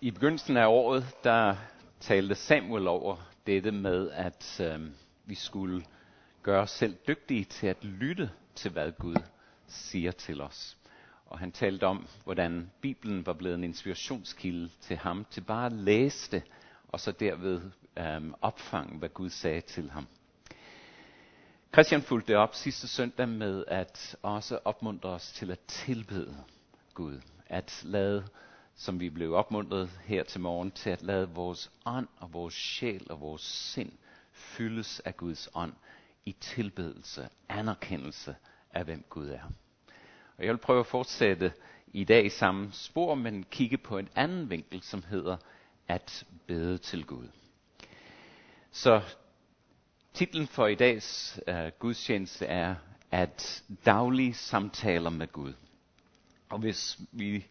I begyndelsen af året, der talte Samuel over dette med, at øh, vi skulle gøre os selv dygtige til at lytte til, hvad Gud siger til os. Og han talte om, hvordan Bibelen var blevet en inspirationskilde til ham, til bare at læse det, og så derved øh, opfange, hvad Gud sagde til ham. Christian fulgte op sidste søndag med at også opmuntre os til at tilbede Gud. At lade som vi blev opmuntret her til morgen til at lade vores ånd og vores sjæl og vores sind fyldes af Guds ånd i tilbedelse, anerkendelse af hvem Gud er. Og jeg vil prøve at fortsætte i dag i samme spor, men kigge på en anden vinkel, som hedder at bede til Gud. Så titlen for i dags uh, gudstjeneste er at daglige samtaler med Gud. Og hvis vi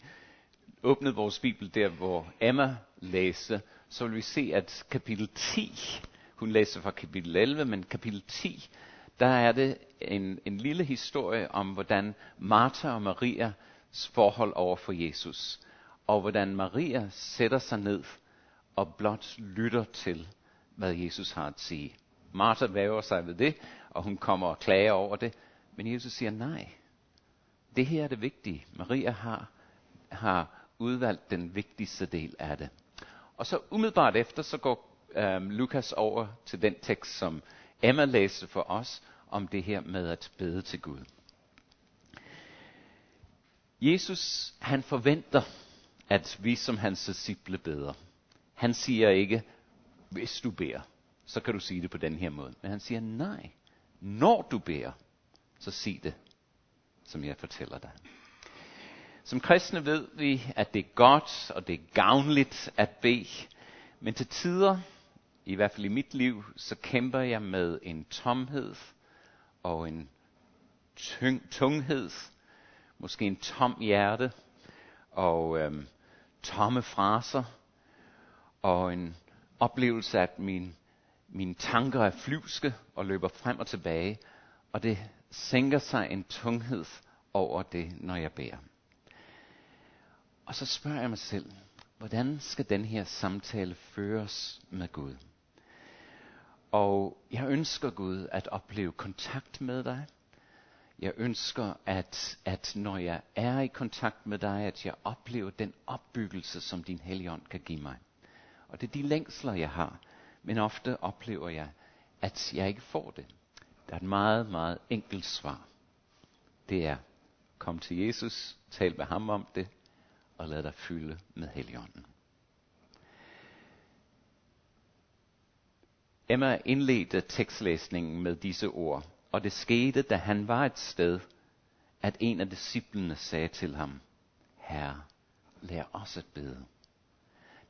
åbnede vores bibel der, hvor Emma læste, så vil vi se, at kapitel 10, hun læser fra kapitel 11, men kapitel 10, der er det en, en lille historie om, hvordan Martha og Marias forhold over for Jesus, og hvordan Maria sætter sig ned og blot lytter til, hvad Jesus har at sige. Martha væver sig ved det, og hun kommer og klager over det, men Jesus siger nej. Det her er det vigtige. Maria har, har udvalgt den vigtigste del af det. Og så umiddelbart efter, så går øhm, Lukas over til den tekst, som Emma læste for os, om det her med at bede til Gud. Jesus, han forventer, at vi som hans disciple beder. Han siger ikke, hvis du beder, så kan du sige det på den her måde. Men han siger, nej, når du beder, så sig det, som jeg fortæller dig. Som kristne ved vi, at det er godt og det er gavnligt at bede, men til tider, i hvert fald i mit liv, så kæmper jeg med en tomhed og en tyng, tunghed, måske en tom hjerte og øhm, tomme fraser og en oplevelse af, at min, mine tanker er flyvske og løber frem og tilbage, og det sænker sig en tunghed over det, når jeg beder. Og så spørger jeg mig selv, hvordan skal den her samtale føres med Gud? Og jeg ønsker Gud at opleve kontakt med dig. Jeg ønsker, at, at når jeg er i kontakt med dig, at jeg oplever den opbyggelse, som din helligånd kan give mig. Og det er de længsler, jeg har. Men ofte oplever jeg, at jeg ikke får det. Der er et meget, meget enkelt svar. Det er, kom til Jesus, tal med ham om det, og lad dig fylde med Helligånden. Emma indledte tekstlæsningen med disse ord, og det skete, da han var et sted, at en af disciplene sagde til ham, Herre, lær os at bede.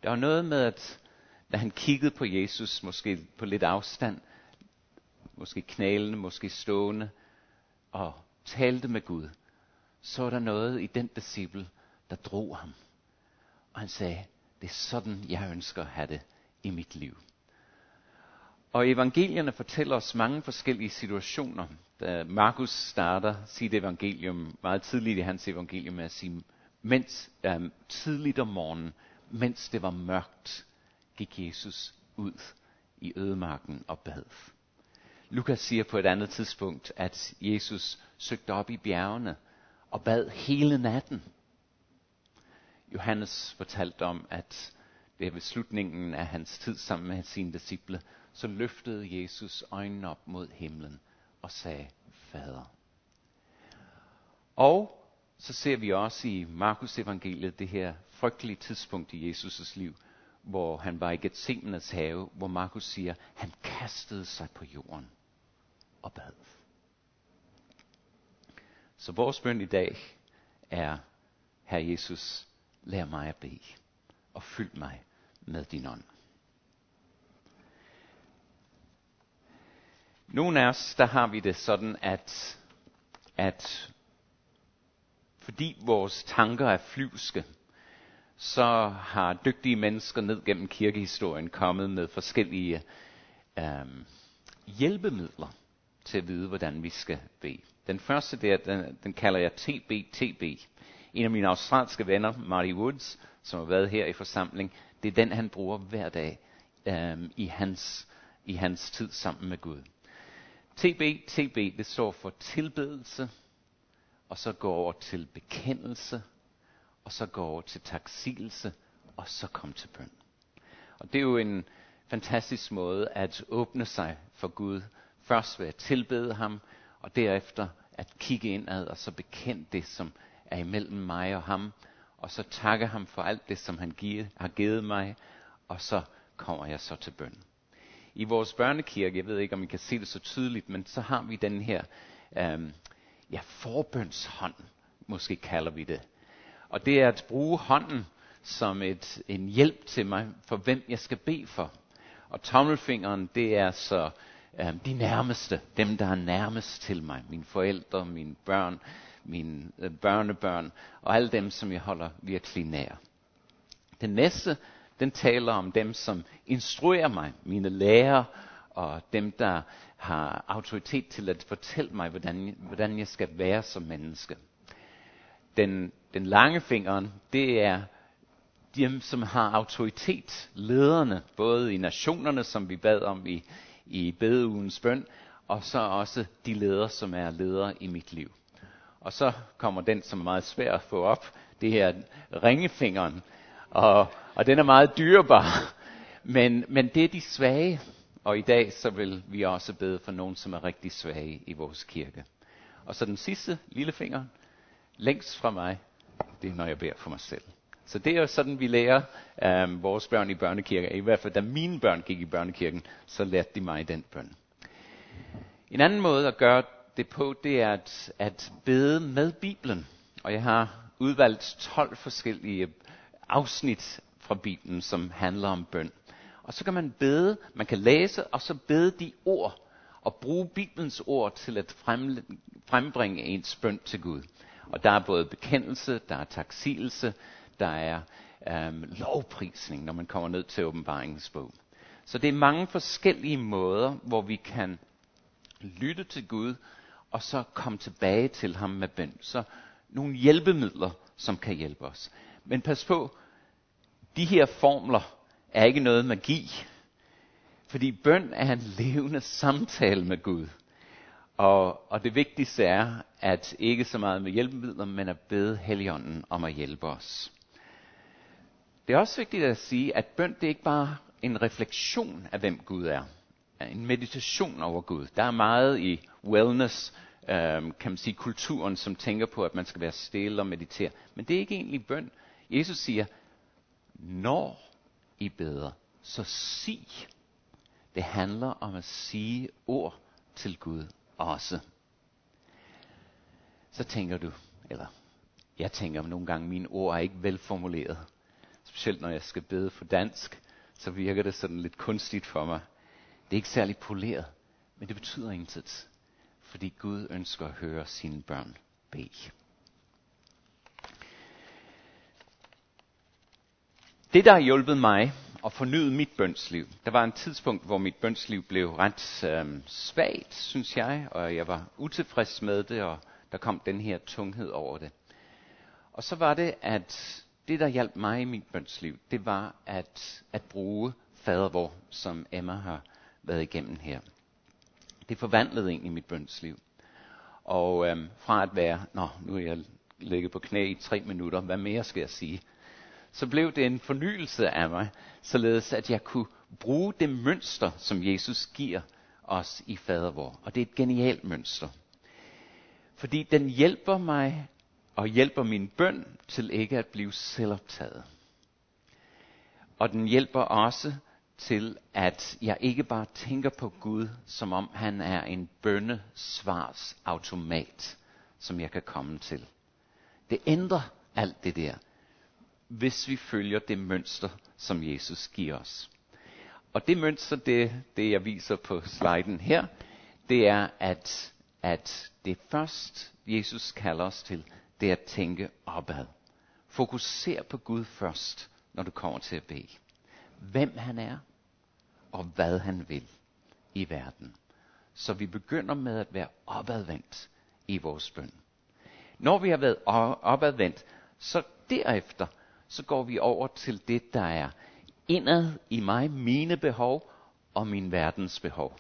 Der var noget med, at da han kiggede på Jesus, måske på lidt afstand, måske knælende, måske stående, og talte med Gud, så var der noget i den disciple, der drog ham. Og han sagde, det er sådan, jeg ønsker at have det i mit liv. Og evangelierne fortæller os mange forskellige situationer. Da Markus starter sit evangelium meget tidligt i hans evangelium med at sige, mens øh, tidligt om morgenen, mens det var mørkt, gik Jesus ud i ødemarken og bad. Lukas siger på et andet tidspunkt, at Jesus søgte op i bjergene og bad hele natten. Johannes fortalte om, at det ved slutningen af hans tid sammen med sine disciple, så løftede Jesus øjnene op mod himlen og sagde, Fader. Og så ser vi også i Markus evangeliet det her frygtelige tidspunkt i Jesus' liv, hvor han var i Gethsemanes have, hvor Markus siger, han kastede sig på jorden og bad. Så vores bøn i dag er, Herre Jesus, lær mig at bede, og fyld mig med din ånd. Nogle af os, der har vi det sådan, at, at fordi vores tanker er flyvske, så har dygtige mennesker ned gennem kirkehistorien kommet med forskellige øh, hjælpemidler til at vide, hvordan vi skal bede. Den første der, den, den kalder jeg TBTB. TB. En af mine australske venner, Marty Woods, som har været her i forsamling, det er den, han bruger hver dag øhm, i, hans, i hans tid sammen med Gud. TB, TB, det står for tilbedelse, og så går over til bekendelse, og så går over til taksigelse, og så kom til bøn. Og det er jo en fantastisk måde at åbne sig for Gud. Først ved at tilbede ham, og derefter at kigge indad og så bekende det, som er imellem mig og ham, og så takke ham for alt det, som han har givet mig, og så kommer jeg så til bøn. I vores børnekirke, jeg ved ikke, om I kan se det så tydeligt, men så har vi den her øhm, ja, forbønshånd, måske kalder vi det. Og det er at bruge hånden som et, en hjælp til mig, for hvem jeg skal bede for. Og tommelfingeren, det er så øh, de nærmeste, dem der er nærmest til mig. Mine forældre, mine børn, mine øh, børnebørn, og alle dem, som jeg holder virkelig nær. Den næste, den taler om dem, som instruerer mig, mine lærere, og dem, der har autoritet til at fortælle mig, hvordan, hvordan jeg skal være som menneske. Den, den lange fingeren, det er dem, som har autoritet, lederne, både i nationerne, som vi bad om i, i bedeugens bøn, og så også de ledere, som er ledere i mit liv. Og så kommer den, som er meget svær at få op, det her ringefingeren. Og, og den er meget dyrebar. Men, men det er de svage. Og i dag så vil vi også bede for nogen, som er rigtig svage i vores kirke. Og så den sidste lillefinger, længst fra mig, det er når jeg beder for mig selv. Så det er jo sådan, vi lærer um, vores børn i børnekirken. I hvert fald, da mine børn gik i børnekirken, så lærte de mig den bøn. En anden måde at gøre det på, det er at, at bede med Bibelen. Og jeg har udvalgt 12 forskellige afsnit fra Bibelen, som handler om bøn. Og så kan man bede, man kan læse, og så bede de ord, og bruge Bibelens ord til at frembringe ens bøn til Gud. Og der er både bekendelse, der er taksigelse, der er øhm, lovprisning, når man kommer ned til åbenbaringens bog. Så det er mange forskellige måder, hvor vi kan lytte til Gud, og så komme tilbage til ham med bøn. Så nogle hjælpemidler, som kan hjælpe os. Men pas på, de her formler er ikke noget magi. Fordi bøn er en levende samtale med Gud. Og, og det vigtigste er, at ikke så meget med hjælpemidler, men at bede Helligånden om at hjælpe os. Det er også vigtigt at sige, at bøn det er ikke bare en refleksion af, hvem Gud er. En meditation over Gud. Der er meget i wellness, øh, kan man sige, kulturen, som tænker på, at man skal være stille og meditere. Men det er ikke egentlig bøn. Jesus siger, når I beder, så sig. Det handler om at sige ord til Gud også. Så tænker du, eller jeg tænker nogle gange, mine ord er ikke velformuleret specielt når jeg skal bede for dansk, så virker det sådan lidt kunstigt for mig. Det er ikke særlig poleret, men det betyder intet. Fordi Gud ønsker at høre sine børn bede. Det, der har hjulpet mig at fornyet mit bønsliv, der var en tidspunkt, hvor mit bønsliv blev ret øh, svagt, synes jeg, og jeg var utilfreds med det, og der kom den her tunghed over det. Og så var det, at det, der hjalp mig i mit bønsliv, det var at, at bruge fadervor, som Emma har været igennem her. Det forvandlede egentlig mit bønsliv. Og øhm, fra at være, nå, nu er jeg ligget på knæ i tre minutter, hvad mere skal jeg sige? Så blev det en fornyelse af mig, således at jeg kunne bruge det mønster, som Jesus giver os i fadervor. Og det er et genialt mønster. Fordi den hjælper mig og hjælper min bøn til ikke at blive selvoptaget. Og den hjælper også til, at jeg ikke bare tænker på Gud, som om han er en bønnesvarsautomat, som jeg kan komme til. Det ændrer alt det der, hvis vi følger det mønster, som Jesus giver os. Og det mønster, det, det jeg viser på sliden her, det er, at, at det først, Jesus kalder os til, det er at tænke opad. Fokuser på Gud først, når du kommer til at bede. Hvem han er, og hvad han vil i verden. Så vi begynder med at være opadvendt i vores bøn. Når vi har været opadvendt, Så derefter, så går vi over til det, der er indad i mig, mine behov og min verdens behov.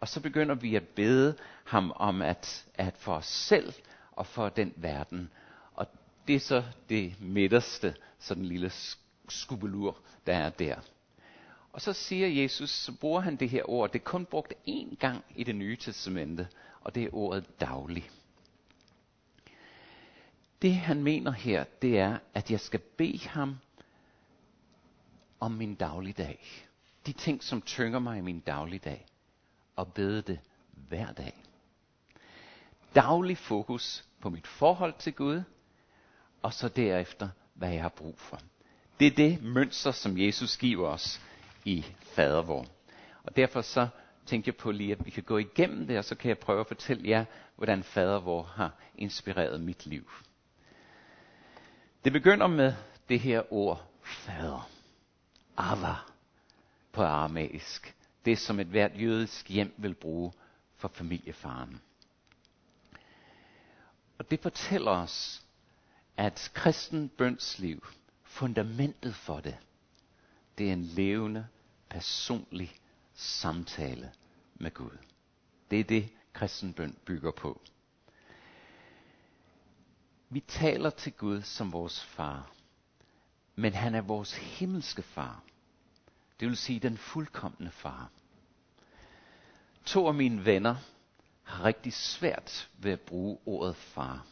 Og så begynder vi at bede ham om at, at for os selv og for den verden. Og det er så det midterste, sådan den lille skubelur, der er der. Og så siger Jesus, så bruger han det her ord, det er kun brugt én gang i det nye testamente, og det er ordet daglig. Det han mener her, det er, at jeg skal bede ham om min dagligdag. De ting, som tynger mig i min dagligdag. Og bede det hver dag. Daglig fokus på mit forhold til Gud, og så derefter, hvad jeg har brug for. Det er det mønster, som Jesus giver os i fadervor. Og derfor så tænkte jeg på lige, at vi kan gå igennem det, og så kan jeg prøve at fortælle jer, hvordan fadervor har inspireret mit liv. Det begynder med det her ord, fader. Ava på aramæisk. Det som et hvert jødisk hjem vil bruge for familiefaren. Og det fortæller os, at kristen bønsliv, fundamentet for det, det er en levende, personlig samtale med Gud. Det er det, kristenbøn bygger på. Vi taler til Gud som vores far, men han er vores himmelske far. Det vil sige den fuldkommende far. To af mine venner har rigtig svært ved at bruge ordet far.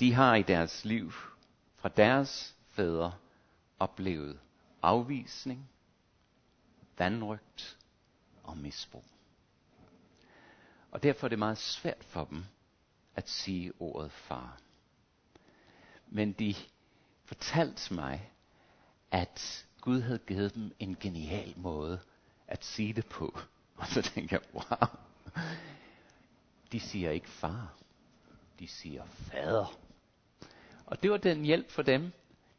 De har i deres liv fra deres fædre oplevet afvisning, vanrygt og misbrug. Og derfor er det meget svært for dem at sige ordet far. Men de fortalte mig, at Gud havde givet dem en genial måde at sige det på. Og så tænker jeg, wow, de siger ikke far, de siger fader. Og det var den hjælp for dem,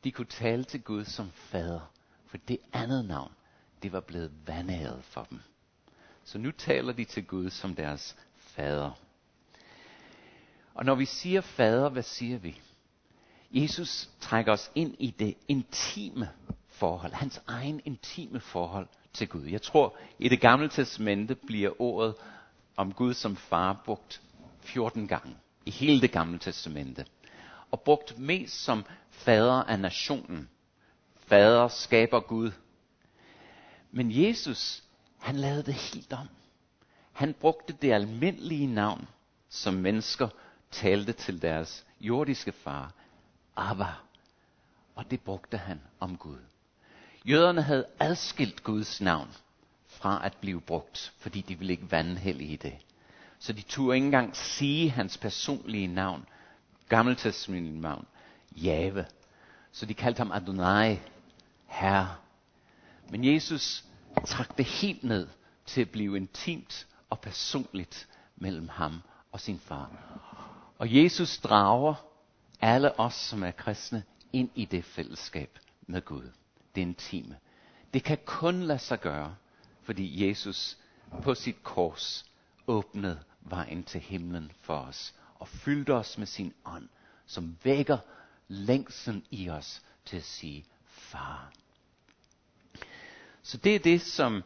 de kunne tale til Gud som fader. For det andet navn, det var blevet vandæret for dem. Så nu taler de til Gud som deres fader. Og når vi siger fader, hvad siger vi? Jesus trækker os ind i det intime forhold, hans egen intime forhold til Gud. Jeg tror, i det gamle testamente bliver ordet om Gud som far brugt 14 gange i hele det gamle testamente. Og brugt mest som fader af nationen. Fader skaber Gud. Men Jesus, han lavede det helt om. Han brugte det almindelige navn, som mennesker talte til deres jordiske far, Abba. Og det brugte han om Gud. Jøderne havde adskilt Guds navn fra at blive brugt, fordi de ville ikke vandhælde i det. Så de turde ikke engang sige hans personlige navn, gammeltestamentlige navn, Jave. Så de kaldte ham Adonai, Herre. Men Jesus trak det helt ned til at blive intimt og personligt mellem ham og sin far. Og Jesus drager alle os, som er kristne, ind i det fællesskab med Gud. Det intime. Det kan kun lade sig gøre, fordi Jesus på sit kors åbnede vejen til himlen for os og fyldte os med sin ånd, som vækker længsen i os til at sige, far. Så det er det, som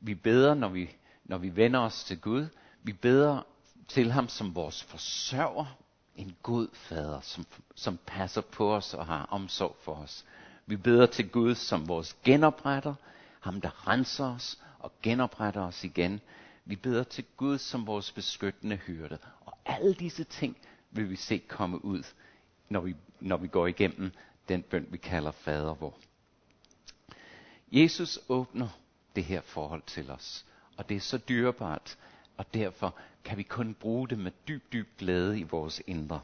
vi beder, når vi, når vi vender os til Gud. Vi beder til ham som vores forsørger, en god fader, som, som passer på os og har omsorg for os. Vi beder til Gud som vores genopretter, ham der renser os og genopretter os igen. Vi beder til Gud som vores beskyttende hyrde. Alle disse ting vil vi se komme ud, når vi, når vi går igennem den bøn, vi kalder fader vor. Jesus åbner det her forhold til os. Og det er så dyrebart, og derfor kan vi kun bruge det med dyb, dyb glæde i vores indre.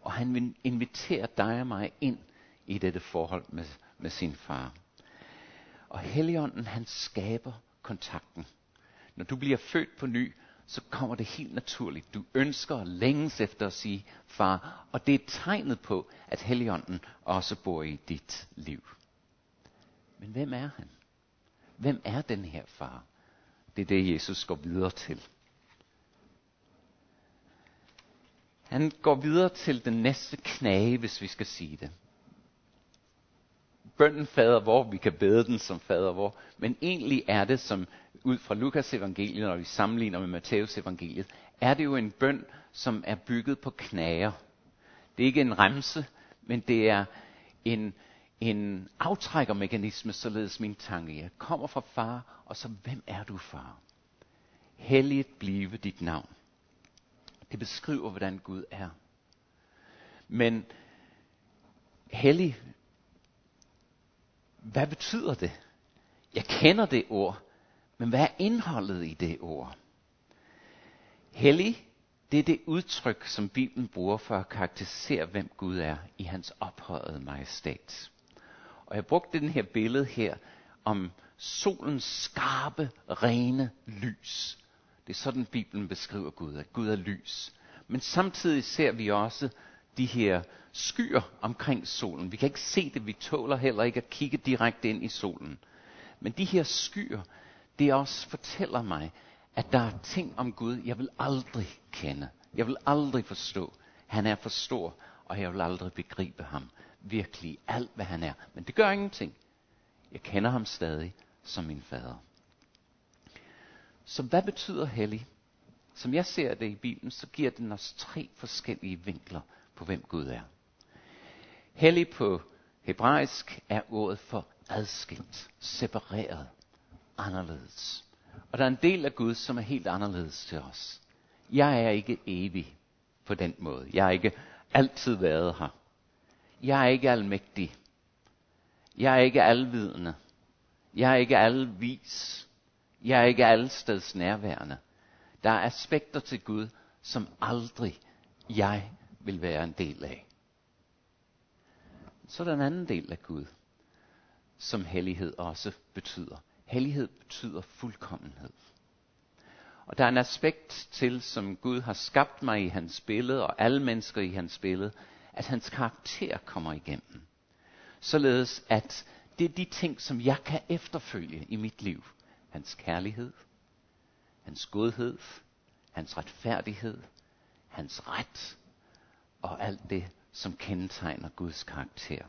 Og han vil invitere dig og mig ind i dette forhold med, med sin far. Og Helligånden, han skaber kontakten. Når du bliver født på ny, så kommer det helt naturligt. Du ønsker længes efter at sige far, og det er tegnet på, at Helligånden også bor i dit liv. Men hvem er han? Hvem er den her far? Det er det, Jesus går videre til. Han går videre til den næste knage, hvis vi skal sige det. Bønden fader hvor, vi kan bede den som fader hvor, men egentlig er det, som ud fra Lukas evangeliet, når vi sammenligner med Matteus evangeliet, er det jo en bøn, som er bygget på knager. Det er ikke en remse, men det er en, en aftrækkermekanisme, således min tanke. Jeg kommer fra far, og så hvem er du, far? Helligt blive dit navn. Det beskriver, hvordan Gud er. Men hellig, hvad betyder det? Jeg kender det ord, men hvad er indholdet i det ord? Hellig, det er det udtryk, som Bibelen bruger for at karakterisere, hvem Gud er i hans ophøjede majestæt. Og jeg brugte den her billede her om solens skarpe, rene lys. Det er sådan, Bibelen beskriver Gud, at Gud er lys. Men samtidig ser vi også de her skyer omkring solen. Vi kan ikke se det, vi tåler heller ikke at kigge direkte ind i solen. Men de her skyer, det også fortæller mig, at der er ting om Gud, jeg vil aldrig kende. Jeg vil aldrig forstå. Han er for stor, og jeg vil aldrig begribe ham. Virkelig alt, hvad han er. Men det gør ingenting. Jeg kender ham stadig som min fader. Så hvad betyder hellig? Som jeg ser det i Bibelen, så giver den os tre forskellige vinkler på, hvem Gud er. Hellig på hebraisk er ordet for adskilt, separeret, anderledes. Og der er en del af Gud, som er helt anderledes til os. Jeg er ikke evig på den måde. Jeg har ikke altid været her. Jeg er ikke almægtig. Jeg er ikke alvidende. Jeg er ikke alvis. Jeg er ikke allesteds nærværende. Der er aspekter til Gud, som aldrig jeg vil være en del af. Så er der en anden del af Gud, som hellighed også betyder. Hellighed betyder fuldkommenhed. Og der er en aspekt til, som Gud har skabt mig i hans billede, og alle mennesker i hans billede, at hans karakter kommer igennem. Således at det er de ting, som jeg kan efterfølge i mit liv. Hans kærlighed, hans godhed, hans retfærdighed, hans ret og alt det, som kendetegner Guds karakter.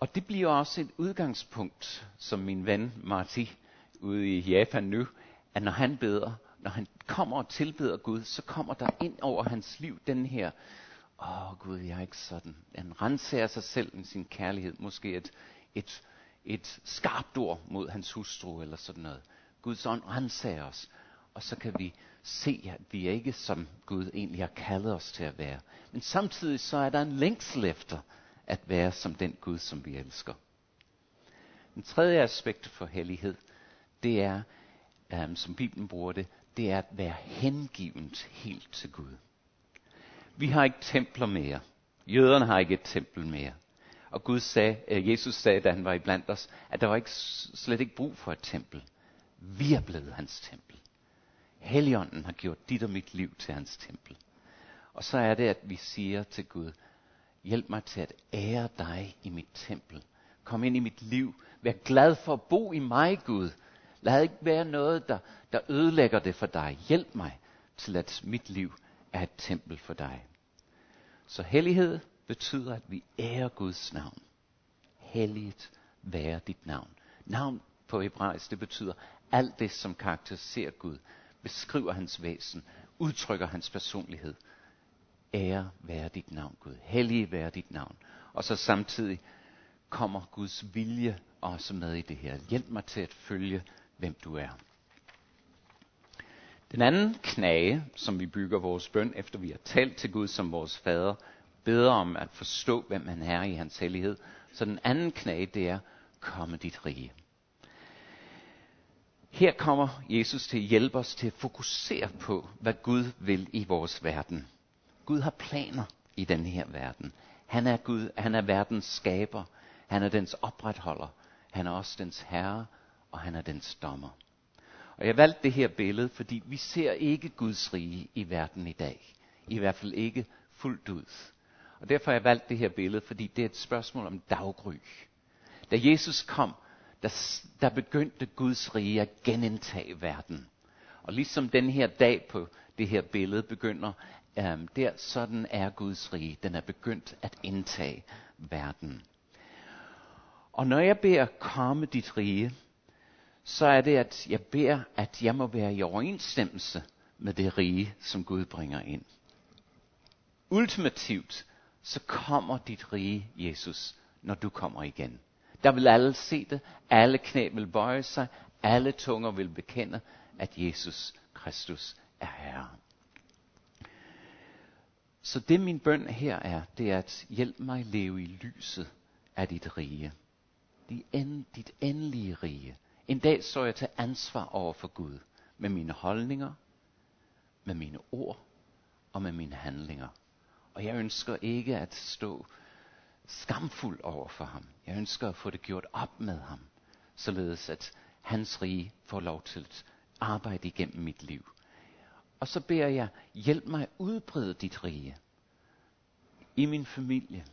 Og det bliver også et udgangspunkt, som min ven Marti ude i Japan nu, at når han beder, når han kommer og tilbeder Gud, så kommer der ind over hans liv den her, åh oh, Gud, jeg er ikke sådan. Han renser sig selv med sin kærlighed, måske et, et, et skarpt ord mod hans hustru eller sådan noget. Guds ånd renser os, og så kan vi se, at vi er ikke som Gud egentlig har kaldet os til at være. Men samtidig så er der en længsel efter at være som den Gud, som vi elsker. Den tredje aspekt for hellighed, det er, um, som Bibelen bruger det, det er at være hengivent helt til Gud. Vi har ikke templer mere. Jøderne har ikke et tempel mere. Og Gud sagde, uh, Jesus sagde, da han var iblandt os, at der var ikke, slet ikke brug for et tempel. Vi er blevet hans tempel. Helligånden har gjort dit og mit liv til hans tempel. Og så er det, at vi siger til Gud, hjælp mig til at ære dig i mit tempel. Kom ind i mit liv. Vær glad for at bo i mig, Gud. Lad ikke være noget, der, der ødelægger det for dig. Hjælp mig til, at mit liv er et tempel for dig. Så hellighed betyder, at vi ærer Guds navn. Helligt være dit navn. Navn på hebraisk, det betyder alt det, som karakteriserer Gud, beskriver hans væsen, udtrykker hans personlighed. Ære være dit navn, Gud. Hellige være dit navn. Og så samtidig kommer Guds vilje også med i det her. Hjælp mig til at følge, hvem du er. Den anden knage, som vi bygger vores bøn, efter vi har talt til Gud som vores fader, beder om at forstå, hvem han er i hans hellighed. Så den anden knage, det er, komme dit rige. Her kommer Jesus til at hjælpe os til at fokusere på, hvad Gud vil i vores verden. Gud har planer i den her verden. Han er Gud, han er verdens skaber. Han er dens opretholder. Han er også dens herre, og han er dens dommer. Og jeg valgte det her billede, fordi vi ser ikke Guds rige i verden i dag. I hvert fald ikke fuldt ud. Og derfor har jeg valgt det her billede, fordi det er et spørgsmål om daggry. Da Jesus kom, der, der begyndte Guds rige at genindtage verden. Og ligesom den her dag på det her billede begynder, øhm, der sådan er Guds rige. Den er begyndt at indtage verden. Og når jeg beder komme dit rige, så er det, at jeg beder, at jeg må være i overensstemmelse med det rige, som Gud bringer ind. Ultimativt, så kommer dit rige, Jesus, når du kommer igen. Der vil alle se det, alle knæ vil bøje sig, alle tunger vil bekende, at Jesus Kristus er Herre. Så det min bøn her er, det er at hjælp mig leve i lyset af dit rige. Dit endelige rige. En dag så jeg til ansvar over for Gud med mine holdninger, med mine ord og med mine handlinger. Og jeg ønsker ikke at stå skamfuld over for ham. Jeg ønsker at få det gjort op med ham, således at hans rige får lov til at arbejde igennem mit liv. Og så beder jeg, hjælp mig at udbrede dit rige i min familie,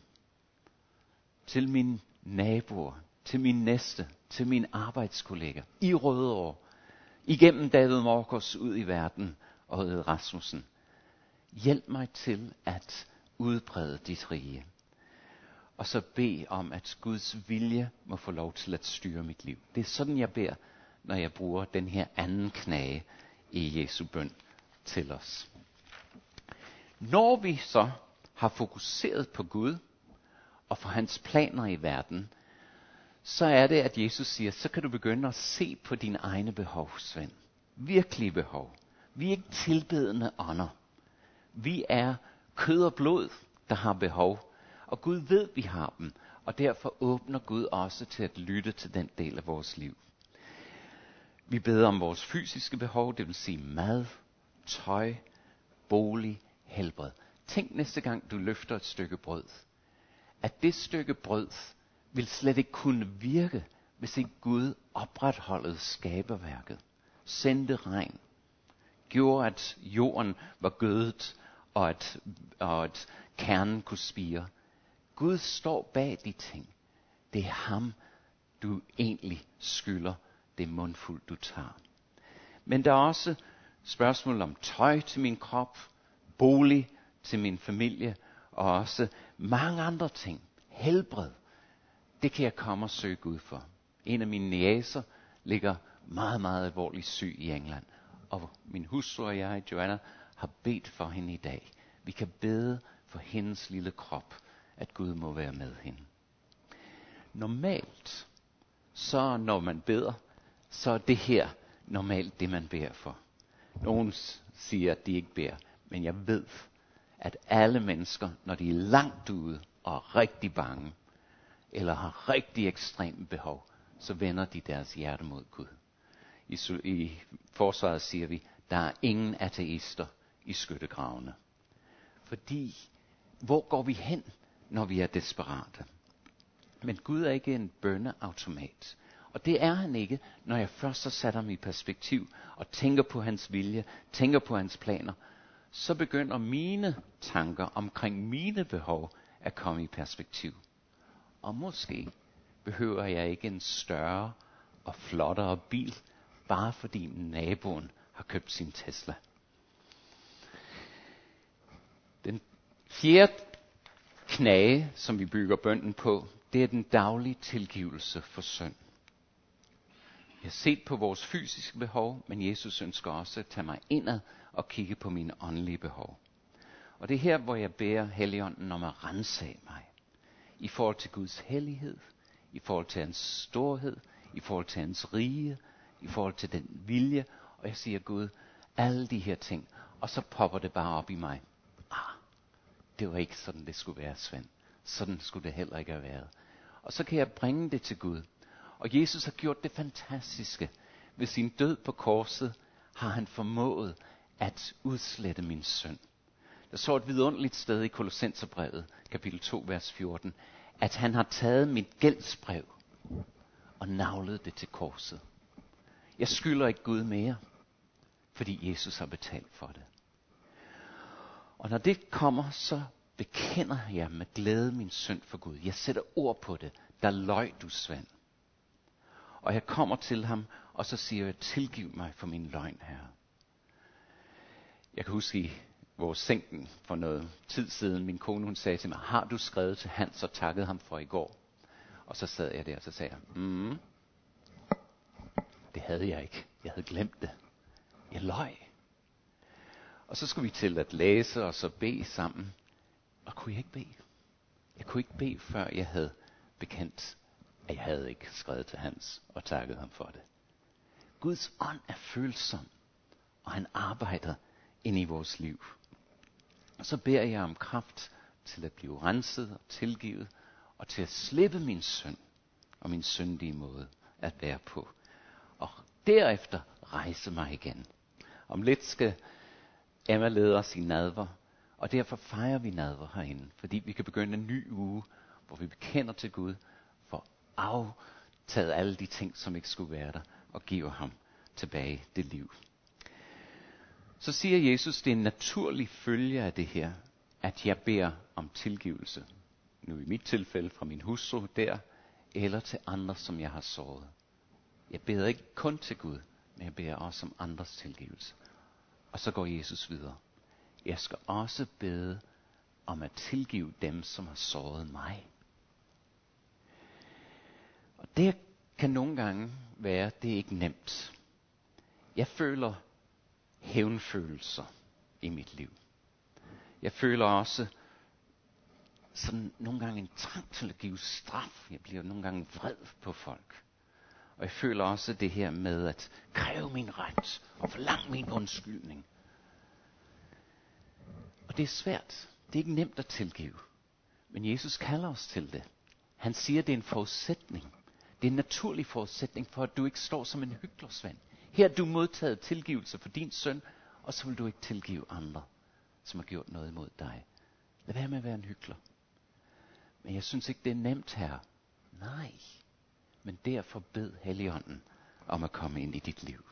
til mine naboer, til min næste, til mine arbejdskolleger, i Rødovre, igennem David Morkos ud i verden og Rasmussen. Hjælp mig til at udbrede dit rige. Og så bed om, at Guds vilje må få lov til at styre mit liv. Det er sådan, jeg beder, når jeg bruger den her anden knage i Jesu bøn til os. Når vi så har fokuseret på Gud og for hans planer i verden, så er det, at Jesus siger, så kan du begynde at se på dine egne behov, Svend. Virkelige behov. Vi er ikke tilbedende ånder. Vi er kød og blod, der har behov. Og Gud ved, vi har dem. Og derfor åbner Gud også til at lytte til den del af vores liv. Vi beder om vores fysiske behov, det vil sige mad, tøj, bolig, helbred. Tænk næste gang, du løfter et stykke brød. At det stykke brød vil slet ikke kunne virke, hvis ikke Gud opretholdede skaberværket. Sendte regn. Gjorde, at jorden var gødet, og at, og at kernen kunne spire. Gud står bag de ting. Det er ham, du egentlig skylder det mundfuld, du tager. Men der er også spørgsmål om tøj til min krop, bolig til min familie, og også mange andre ting. Helbred. Det kan jeg komme og søge Gud for. En af mine næser ligger meget, meget alvorligt syg i England. Og min hustru og jeg, Joanna, har bedt for hende i dag. Vi kan bede for hendes lille krop, at Gud må være med hende. Normalt, så når man beder, så er det her normalt det, man beder for. Nogen siger, at de ikke beder, men jeg ved, at alle mennesker, når de er langt ude og er rigtig bange, eller har rigtig ekstreme behov, så vender de deres hjerte mod Gud. I, i forsvaret siger vi, der er ingen ateister i skyttegravene. Fordi, hvor går vi hen, når vi er desperate? Men Gud er ikke en bønneautomat. Og det er han ikke, når jeg først har sat ham i perspektiv og tænker på hans vilje, tænker på hans planer, så begynder mine tanker omkring mine behov at komme i perspektiv. Og måske behøver jeg ikke en større og flottere bil, bare fordi naboen har købt sin Tesla. Den fjerde knage, som vi bygger bønden på, det er den daglige tilgivelse for synd. Jeg har set på vores fysiske behov, men Jesus ønsker også at tage mig indad og kigge på mine åndelige behov. Og det er her, hvor jeg beder Helligånden om at rense mig. I forhold til Guds hellighed, i forhold til hans storhed, i forhold til hans rige, i forhold til den vilje. Og jeg siger, Gud, alle de her ting. Og så popper det bare op i mig. Det var ikke sådan, det skulle være, Svend. Sådan skulle det heller ikke have været. Og så kan jeg bringe det til Gud. Og Jesus har gjort det fantastiske. Ved sin død på korset har han formået at udslette min synd. Der så et vidunderligt sted i Kolossenserbrevet, kapitel 2, vers 14, at han har taget mit gældsbrev og navlet det til korset. Jeg skylder ikke Gud mere, fordi Jesus har betalt for det. Og når det kommer, så bekender jeg med glæde min synd for Gud. Jeg sætter ord på det. Der løg du, Svend. Og jeg kommer til ham, og så siger jeg, tilgiv mig for min løgn, Herre. Jeg kan huske i vores sænken for noget tid siden, min kone hun sagde til mig, har du skrevet til Hans og takket ham for i går? Og så sad jeg der, og så sagde jeg, mm, det havde jeg ikke. Jeg havde glemt det. Jeg løg. Og så skulle vi til at læse og så bede sammen. Og kunne jeg ikke bede? Jeg kunne ikke bede, før jeg havde bekendt, at jeg havde ikke skrevet til Hans og takket ham for det. Guds ånd er følsom, og han arbejder ind i vores liv. Og så beder jeg om kraft til at blive renset og tilgivet, og til at slippe min synd og min syndige måde at være på. Og derefter rejse mig igen. Om lidt skal Emma leder os i nadver, og derfor fejrer vi nadver herinde, fordi vi kan begynde en ny uge, hvor vi bekender til Gud for aftaget alle de ting, som ikke skulle være der, og giver ham tilbage det liv. Så siger Jesus, det er en naturlig følge af det her, at jeg beder om tilgivelse. Nu i mit tilfælde fra min hustru der, eller til andre, som jeg har såret. Jeg beder ikke kun til Gud, men jeg beder også om andres tilgivelse. Og så går Jesus videre. Jeg skal også bede om at tilgive dem, som har såret mig. Og det kan nogle gange være, det er ikke nemt. Jeg føler hævnfølelser i mit liv. Jeg føler også sådan nogle gange en trang til at give straf. Jeg bliver nogle gange vred på folk. Og jeg føler også det her med at kræve min ret og forlange min undskyldning. Og det er svært. Det er ikke nemt at tilgive. Men Jesus kalder os til det. Han siger, at det er en forudsætning. Det er en naturlig forudsætning for, at du ikke står som en hyggelig Her har du modtaget tilgivelse for din søn, og så vil du ikke tilgive andre, som har gjort noget imod dig. Lad være med at være en hyggelig. Men jeg synes ikke, det er nemt her. Nej. Men derfor bed Helligånden om at komme ind i dit liv.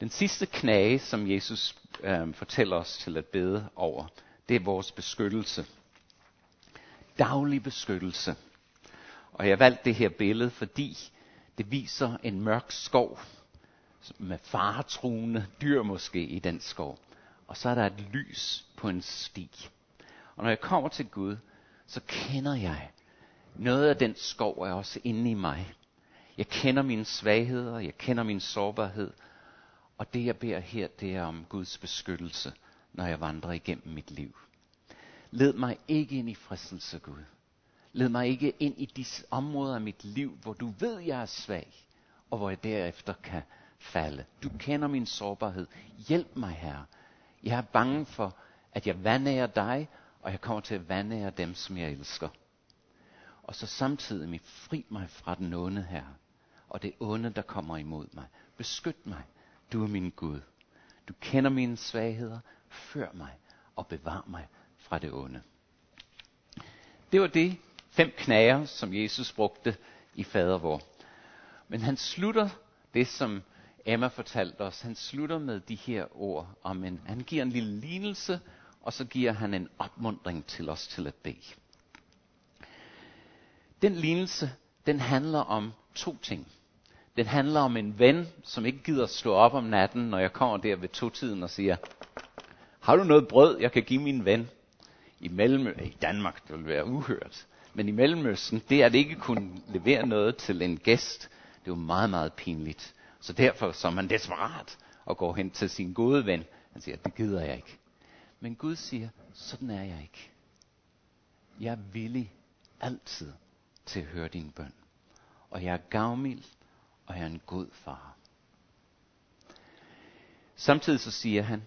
Den sidste knage, som Jesus øh, fortæller os til at bede over, det er vores beskyttelse. Daglig beskyttelse. Og jeg har valgt det her billede, fordi det viser en mørk skov med faretruende dyr måske i den skov. Og så er der et lys på en sti. Og når jeg kommer til Gud, så kender jeg, noget af den skov er også inde i mig. Jeg kender mine svagheder, jeg kender min sårbarhed. Og det jeg beder her, det er om Guds beskyttelse, når jeg vandrer igennem mit liv. Led mig ikke ind i fristelse, Gud. Led mig ikke ind i de områder af mit liv, hvor du ved, jeg er svag, og hvor jeg derefter kan falde. Du kender min sårbarhed. Hjælp mig, Herre. Jeg er bange for, at jeg vandærer dig, og jeg kommer til at vandære dem, som jeg elsker. Og så samtidig mig fri mig fra den onde her, og det onde, der kommer imod mig. Beskyt mig. Du er min Gud. Du kender mine svagheder. Før mig og bevar mig fra det onde. Det var det fem knager, som Jesus brugte i fadervor. Men han slutter det, som Emma fortalte os. Han slutter med de her ord om en, han giver en lille lignelse, og så giver han en opmundring til os til at bede. Den lignelse, den handler om to ting. Den handler om en ven, som ikke gider stå op om natten, når jeg kommer der ved to-tiden og siger, har du noget brød, jeg kan give min ven? I, Mellem, i Danmark, det vil være uhørt. Men i Mellemøsten, det at ikke kunne levere noget til en gæst, det var meget, meget pinligt. Så derfor så er man desperat og går hen til sin gode ven. Han siger, det gider jeg ikke. Men Gud siger, sådan er jeg ikke. Jeg er villig altid til at høre din bøn. Og jeg er gavmild, og jeg er en god far. Samtidig så siger han,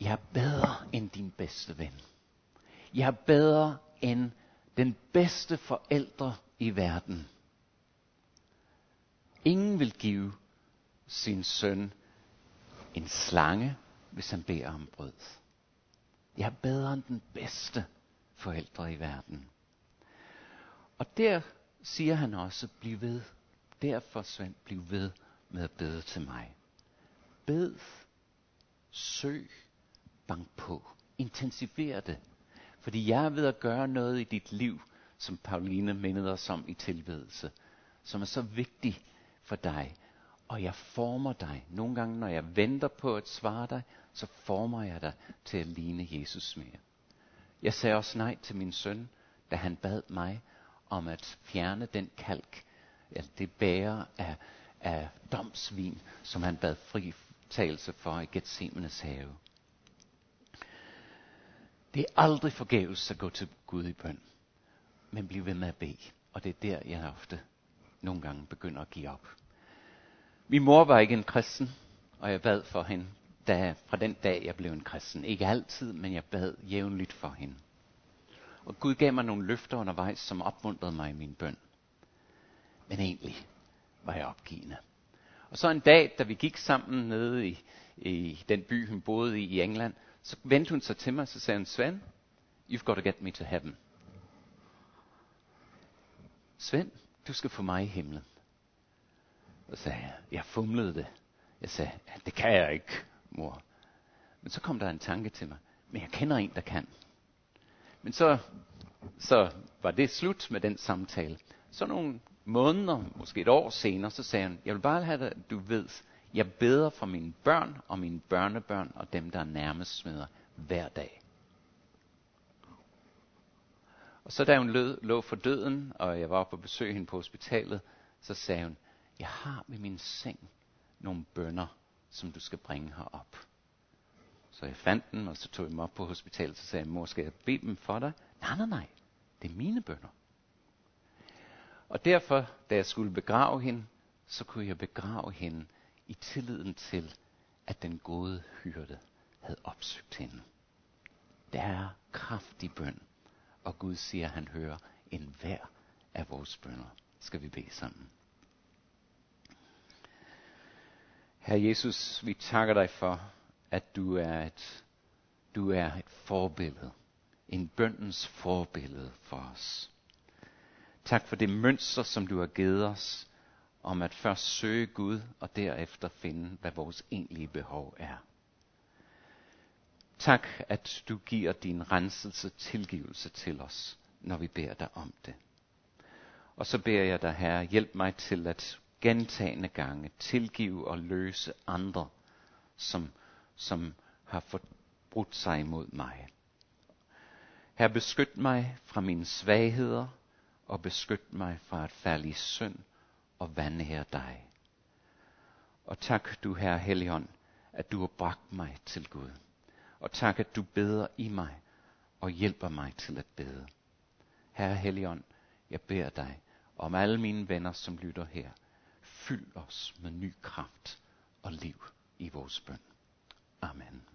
jeg er bedre end din bedste ven. Jeg er bedre end den bedste forældre i verden. Ingen vil give sin søn en slange, hvis han beder om brød. Jeg er bedre end den bedste forældre i verden. Og der siger han også, bliv ved. Derfor, Svend, bliv ved med at bede til mig. Bed, søg, bank på. Intensiver det. Fordi jeg er ved at gøre noget i dit liv, som Pauline mindede os om i tilbedelse, som er så vigtig for dig. og jeg former dig. Nogle gange, når jeg venter på at svare dig, så former jeg dig til at ligne Jesus mere. Jeg sagde også nej til min søn, da han bad mig om at fjerne den kalk, eller det bære af, af domsvin, som han bad fritagelse for i Gethsemanes have. Det er aldrig forgæves at gå til Gud i bøn, men blive ved med at bede. Og det er der, jeg ofte nogle gange begynder at give op. Min mor var ikke en kristen, og jeg bad for hende da, fra den dag, jeg blev en kristen. Ikke altid, men jeg bad jævnligt for hende. Og Gud gav mig nogle løfter undervejs, som opmuntrede mig i min bøn. Men egentlig var jeg opgivende. Og så en dag, da vi gik sammen nede i, i den by, hun boede i i England, så vendte hun sig til mig, og så sagde hun, Svend, you've got to get me to heaven. Svend, du skal få mig i himlen. Så sagde jeg, jeg fumlede det. Jeg sagde, det kan jeg ikke, mor. Men så kom der en tanke til mig, men jeg kender en, der kan. Men så, så var det slut med den samtale. Så nogle måneder, måske et år senere, så sagde han, jeg vil bare have det, du ved, jeg beder for mine børn og mine børnebørn og dem, der er nærmest med hver dag. Og så da hun lød, lå for døden, og jeg var på besøg hende på hospitalet, så sagde hun, jeg har ved min seng nogle bønder, som du skal bringe herop. Så jeg fandt den, og så tog jeg dem op på hospitalet, så sagde jeg, mor, skal jeg bede dem for dig? Nej, nej, nej, det er mine bønder. Og derfor, da jeg skulle begrave hende, så kunne jeg begrave hende i tilliden til, at den gode hyrde havde opsøgt hende. Der er kraftig bøn, og Gud siger, at han hører en hver af vores bønder. Skal vi bede sammen. Herre Jesus, vi takker dig for, at du er et, du er et forbillede. En bøndens forbillede for os. Tak for det mønster, som du har givet os, om at først søge Gud og derefter finde, hvad vores egentlige behov er. Tak, at du giver din renselse tilgivelse til os, når vi beder dig om det. Og så beder jeg dig, Herre, hjælp mig til at gentagende gange tilgive og løse andre, som, som har forbrudt sig imod mig. Her beskyt mig fra mine svagheder, og beskyt mig fra at falde i synd og vandhære dig. Og tak du, Herre Helligånd, at du har bragt mig til Gud. Og tak, at du beder i mig og hjælper mig til at bede. Herre Helligånd, jeg beder dig om alle mine venner, som lytter her. Fyld os med ny kraft og liv i vores bøn. Amen.